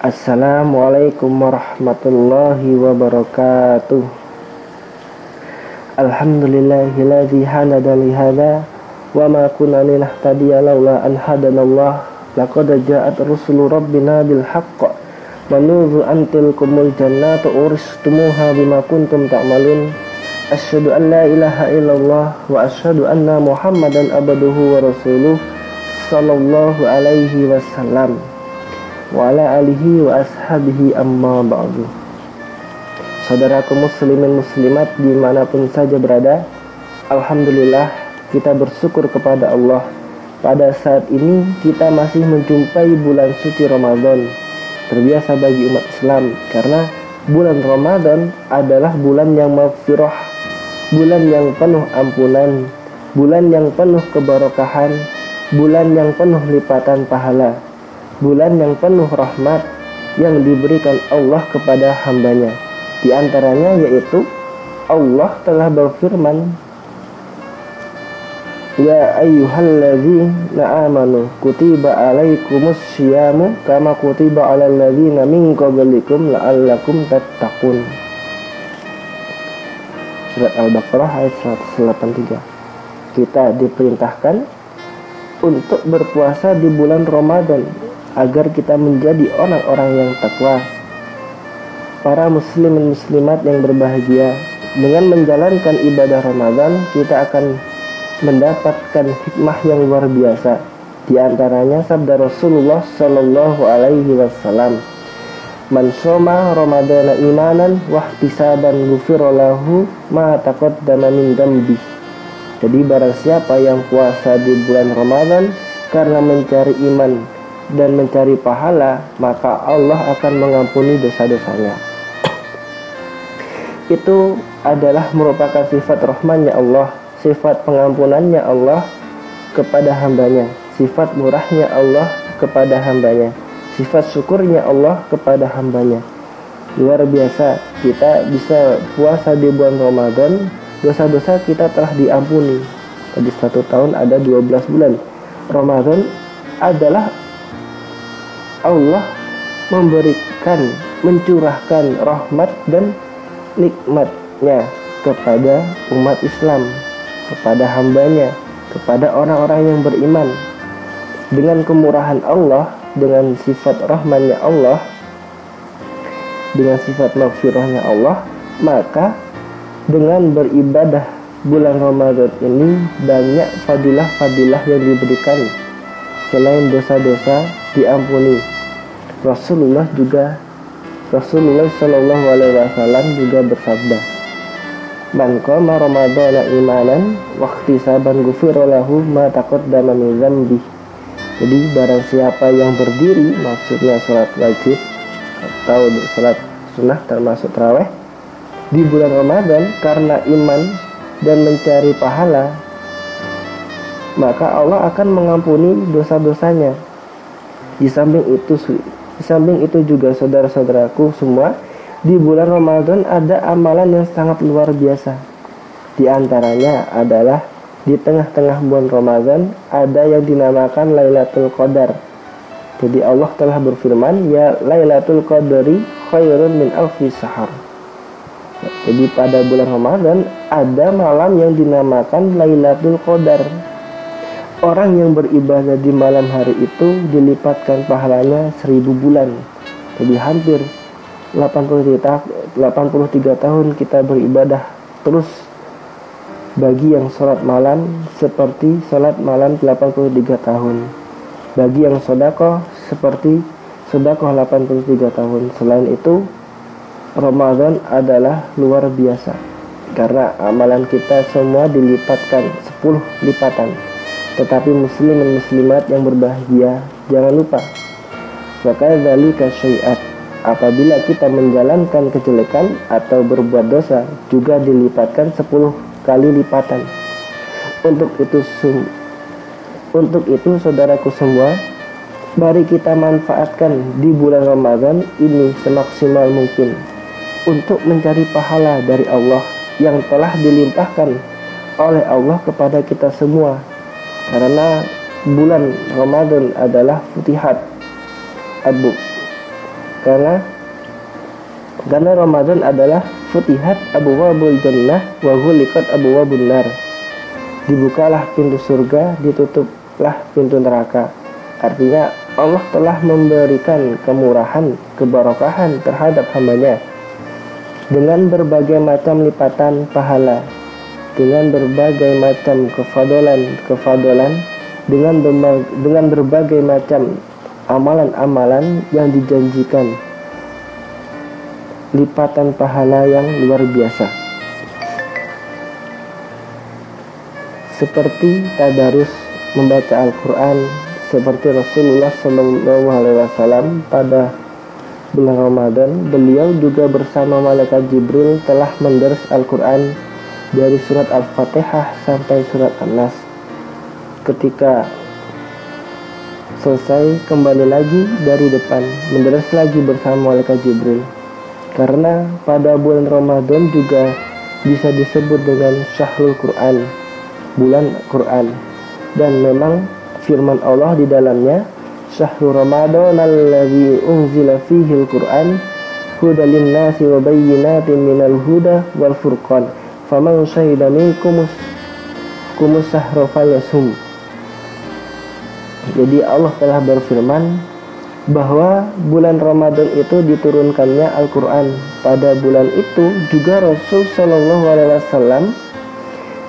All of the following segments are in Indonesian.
Assalamualaikum warahmatullahi wabarakatuh. Alhamdulillahilladzi hanada li hada wa ma kunna linahtadiya laula an hadanallah laqad ja'at rusulu rabbina bil haqq manuzu antil kumul jannatu uristumuha bima kuntum ta'malun. Asyhadu an la ilaha illallah wa asyhadu anna muhammadan abduhu wa rasuluh. Sallallahu alaihi wasallam wa ala alihi wa ashabihi amma ba'du. Saudaraku muslimin muslimat di mana pun saja berada Alhamdulillah kita bersyukur kepada Allah. Pada saat ini kita masih menjumpai bulan suci Ramadan Terbiasa bagi umat Islam Karena bulan Ramadan adalah bulan yang maghfirah Bulan yang penuh ampunan Bulan yang penuh kebarokahan Bulan yang penuh lipatan pahala bulan yang penuh rahmat yang diberikan Allah kepada hambanya. Di antaranya yaitu Allah telah berfirman Ya ayyuhalladzina amanu kutiba alaikumus syiamu kama kutiba alal ladzina min qablikum la'allakum tattaqun. Surat Al-Baqarah ayat 183. Kita diperintahkan untuk berpuasa di bulan Ramadan agar kita menjadi orang-orang yang takwa. Para muslim dan muslimat yang berbahagia, dengan menjalankan ibadah Ramadan, kita akan mendapatkan hikmah yang luar biasa. Di antaranya sabda Rasulullah Shallallahu Alaihi Wasallam, "Man soma Ramadana imanan wahtisaban ma taqaddama min dambi." Jadi barang siapa yang puasa di bulan Ramadan karena mencari iman dan mencari pahala, maka Allah akan mengampuni dosa-dosanya. Itu adalah merupakan sifat rahmannya Allah, sifat pengampunannya Allah kepada hambanya, sifat murahnya Allah kepada hambanya, sifat syukurnya Allah kepada hambanya. Luar biasa, kita bisa puasa di bulan Ramadan, dosa-dosa kita telah diampuni. Tadi satu tahun ada 12 bulan. Ramadan adalah Allah memberikan mencurahkan rahmat dan nikmatnya kepada umat Islam kepada hambanya kepada orang-orang yang beriman. Dengan kemurahan Allah dengan sifat rahmannya Allah dengan sifat maghfirahnya Allah maka dengan beribadah bulan Ramadan ini banyak fadilah-fadilah yang diberikan. Selain dosa-dosa diampuni Rasulullah juga Rasulullah Shallallahu Alaihi Wasallam juga bersabda Man qama ramadhana imanan waktu saban gufirolahu ma taqaddama min zambi. Jadi barang siapa yang berdiri maksudnya sholat wajib atau sholat sunnah termasuk terawih di bulan Ramadan karena iman dan mencari pahala maka Allah akan mengampuni dosa-dosanya. Di samping itu di samping itu juga saudara-saudaraku semua, di bulan Ramadan ada amalan yang sangat luar biasa. Di antaranya adalah di tengah-tengah bulan Ramadan ada yang dinamakan Lailatul Qadar. Jadi Allah telah berfirman, "Ya Lailatul Qadri khairun min alfi sahar." Jadi pada bulan Ramadan ada malam yang dinamakan Lailatul Qadar Orang yang beribadah di malam hari itu dilipatkan pahalanya seribu bulan. Jadi hampir 83, 83 tahun kita beribadah terus bagi yang sholat malam seperti sholat malam 83 tahun. Bagi yang sodako seperti sodako 83 tahun. Selain itu Ramadan adalah luar biasa. Karena amalan kita semua dilipatkan 10 lipatan tetapi muslim dan muslimat yang berbahagia, jangan lupa. Maka dzalika syai'at. Apabila kita menjalankan kejelekan atau berbuat dosa, juga dilipatkan 10 kali lipatan. Untuk itu untuk itu saudaraku semua, mari kita manfaatkan di bulan Ramadan ini semaksimal mungkin untuk mencari pahala dari Allah yang telah dilimpahkan oleh Allah kepada kita semua karena bulan Ramadan adalah futihat abu karena karena Ramadan adalah futihat abu wabul jannah wa ghuliqat wabul nar. Dibukalah pintu surga ditutuplah pintu neraka. Artinya Allah telah memberikan kemurahan kebarokahan terhadap hambanya dengan berbagai macam lipatan pahala dengan berbagai macam kefadolan kefadolan dengan dengan berbagai macam amalan-amalan yang dijanjikan. Lipatan pahala yang luar biasa. Seperti tadarus membaca Al-Quran seperti Rasulullah Wasallam pada bulan Ramadan beliau juga bersama malaikat Jibril telah menderas Al-Quran dari surat Al-Fatihah sampai surat An-Nas. Ketika selesai kembali lagi dari depan menderas lagi bersama malaikat Jibril. Karena pada bulan Ramadan juga bisa disebut dengan syahrul Quran bulan Quran. Dan memang firman Allah di dalamnya syahrul Ramadan alladzi unzila fihi al-Quran hudalin nasi wa bayyinatin minal huda wal furqan faman syahida minkum kumus sahra jadi Allah telah berfirman bahwa bulan Ramadan itu diturunkannya Al-Quran. Pada bulan itu juga Rasul Shallallahu Alaihi Wasallam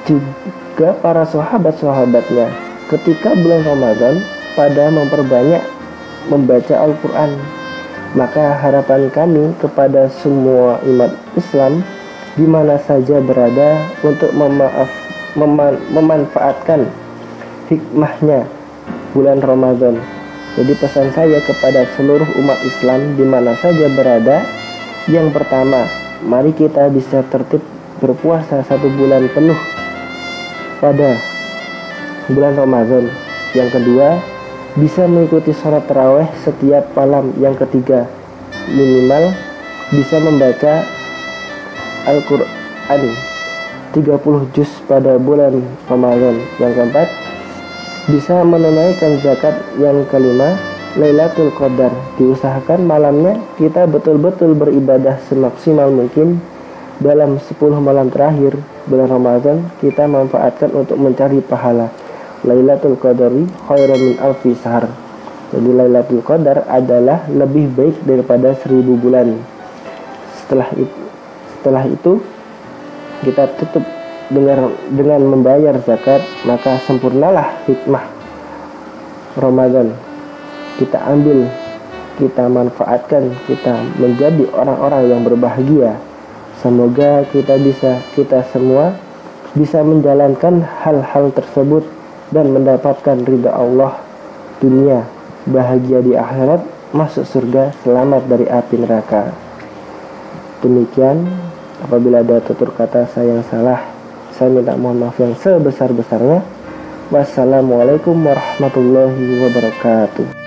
juga para sahabat-sahabatnya ketika bulan Ramadan pada memperbanyak membaca Al-Quran. Maka harapan kami kepada semua umat Islam di mana saja berada untuk memaaf, meman, memanfaatkan hikmahnya bulan Ramadan jadi pesan saya kepada seluruh umat Islam di mana saja berada, yang pertama, mari kita bisa tertib berpuasa satu bulan penuh pada bulan Ramadan. Yang kedua, bisa mengikuti sholat terawih setiap malam. Yang ketiga, minimal bisa membaca Al-Quran 30 juz pada bulan Ramadan. Yang keempat, bisa menunaikan zakat yang kelima Lailatul Qadar. Diusahakan malamnya kita betul-betul beribadah semaksimal mungkin. Dalam 10 malam terakhir bulan Ramadan kita manfaatkan untuk mencari pahala. Lailatul Qadari khairan min alfi sahar. Jadi Lailatul Qadar adalah lebih baik daripada seribu bulan. Setelah itu setelah itu kita tutup dengan dengan membayar zakat maka sempurnalah hikmah Ramadan. Kita ambil kita manfaatkan kita menjadi orang-orang yang berbahagia. Semoga kita bisa kita semua bisa menjalankan hal-hal tersebut dan mendapatkan ridha Allah. Dunia bahagia di akhirat masuk surga selamat dari api neraka. Demikian apabila ada tutur kata saya yang salah saya minta mohon maaf yang sebesar-besarnya. Wassalamualaikum warahmatullahi wabarakatuh.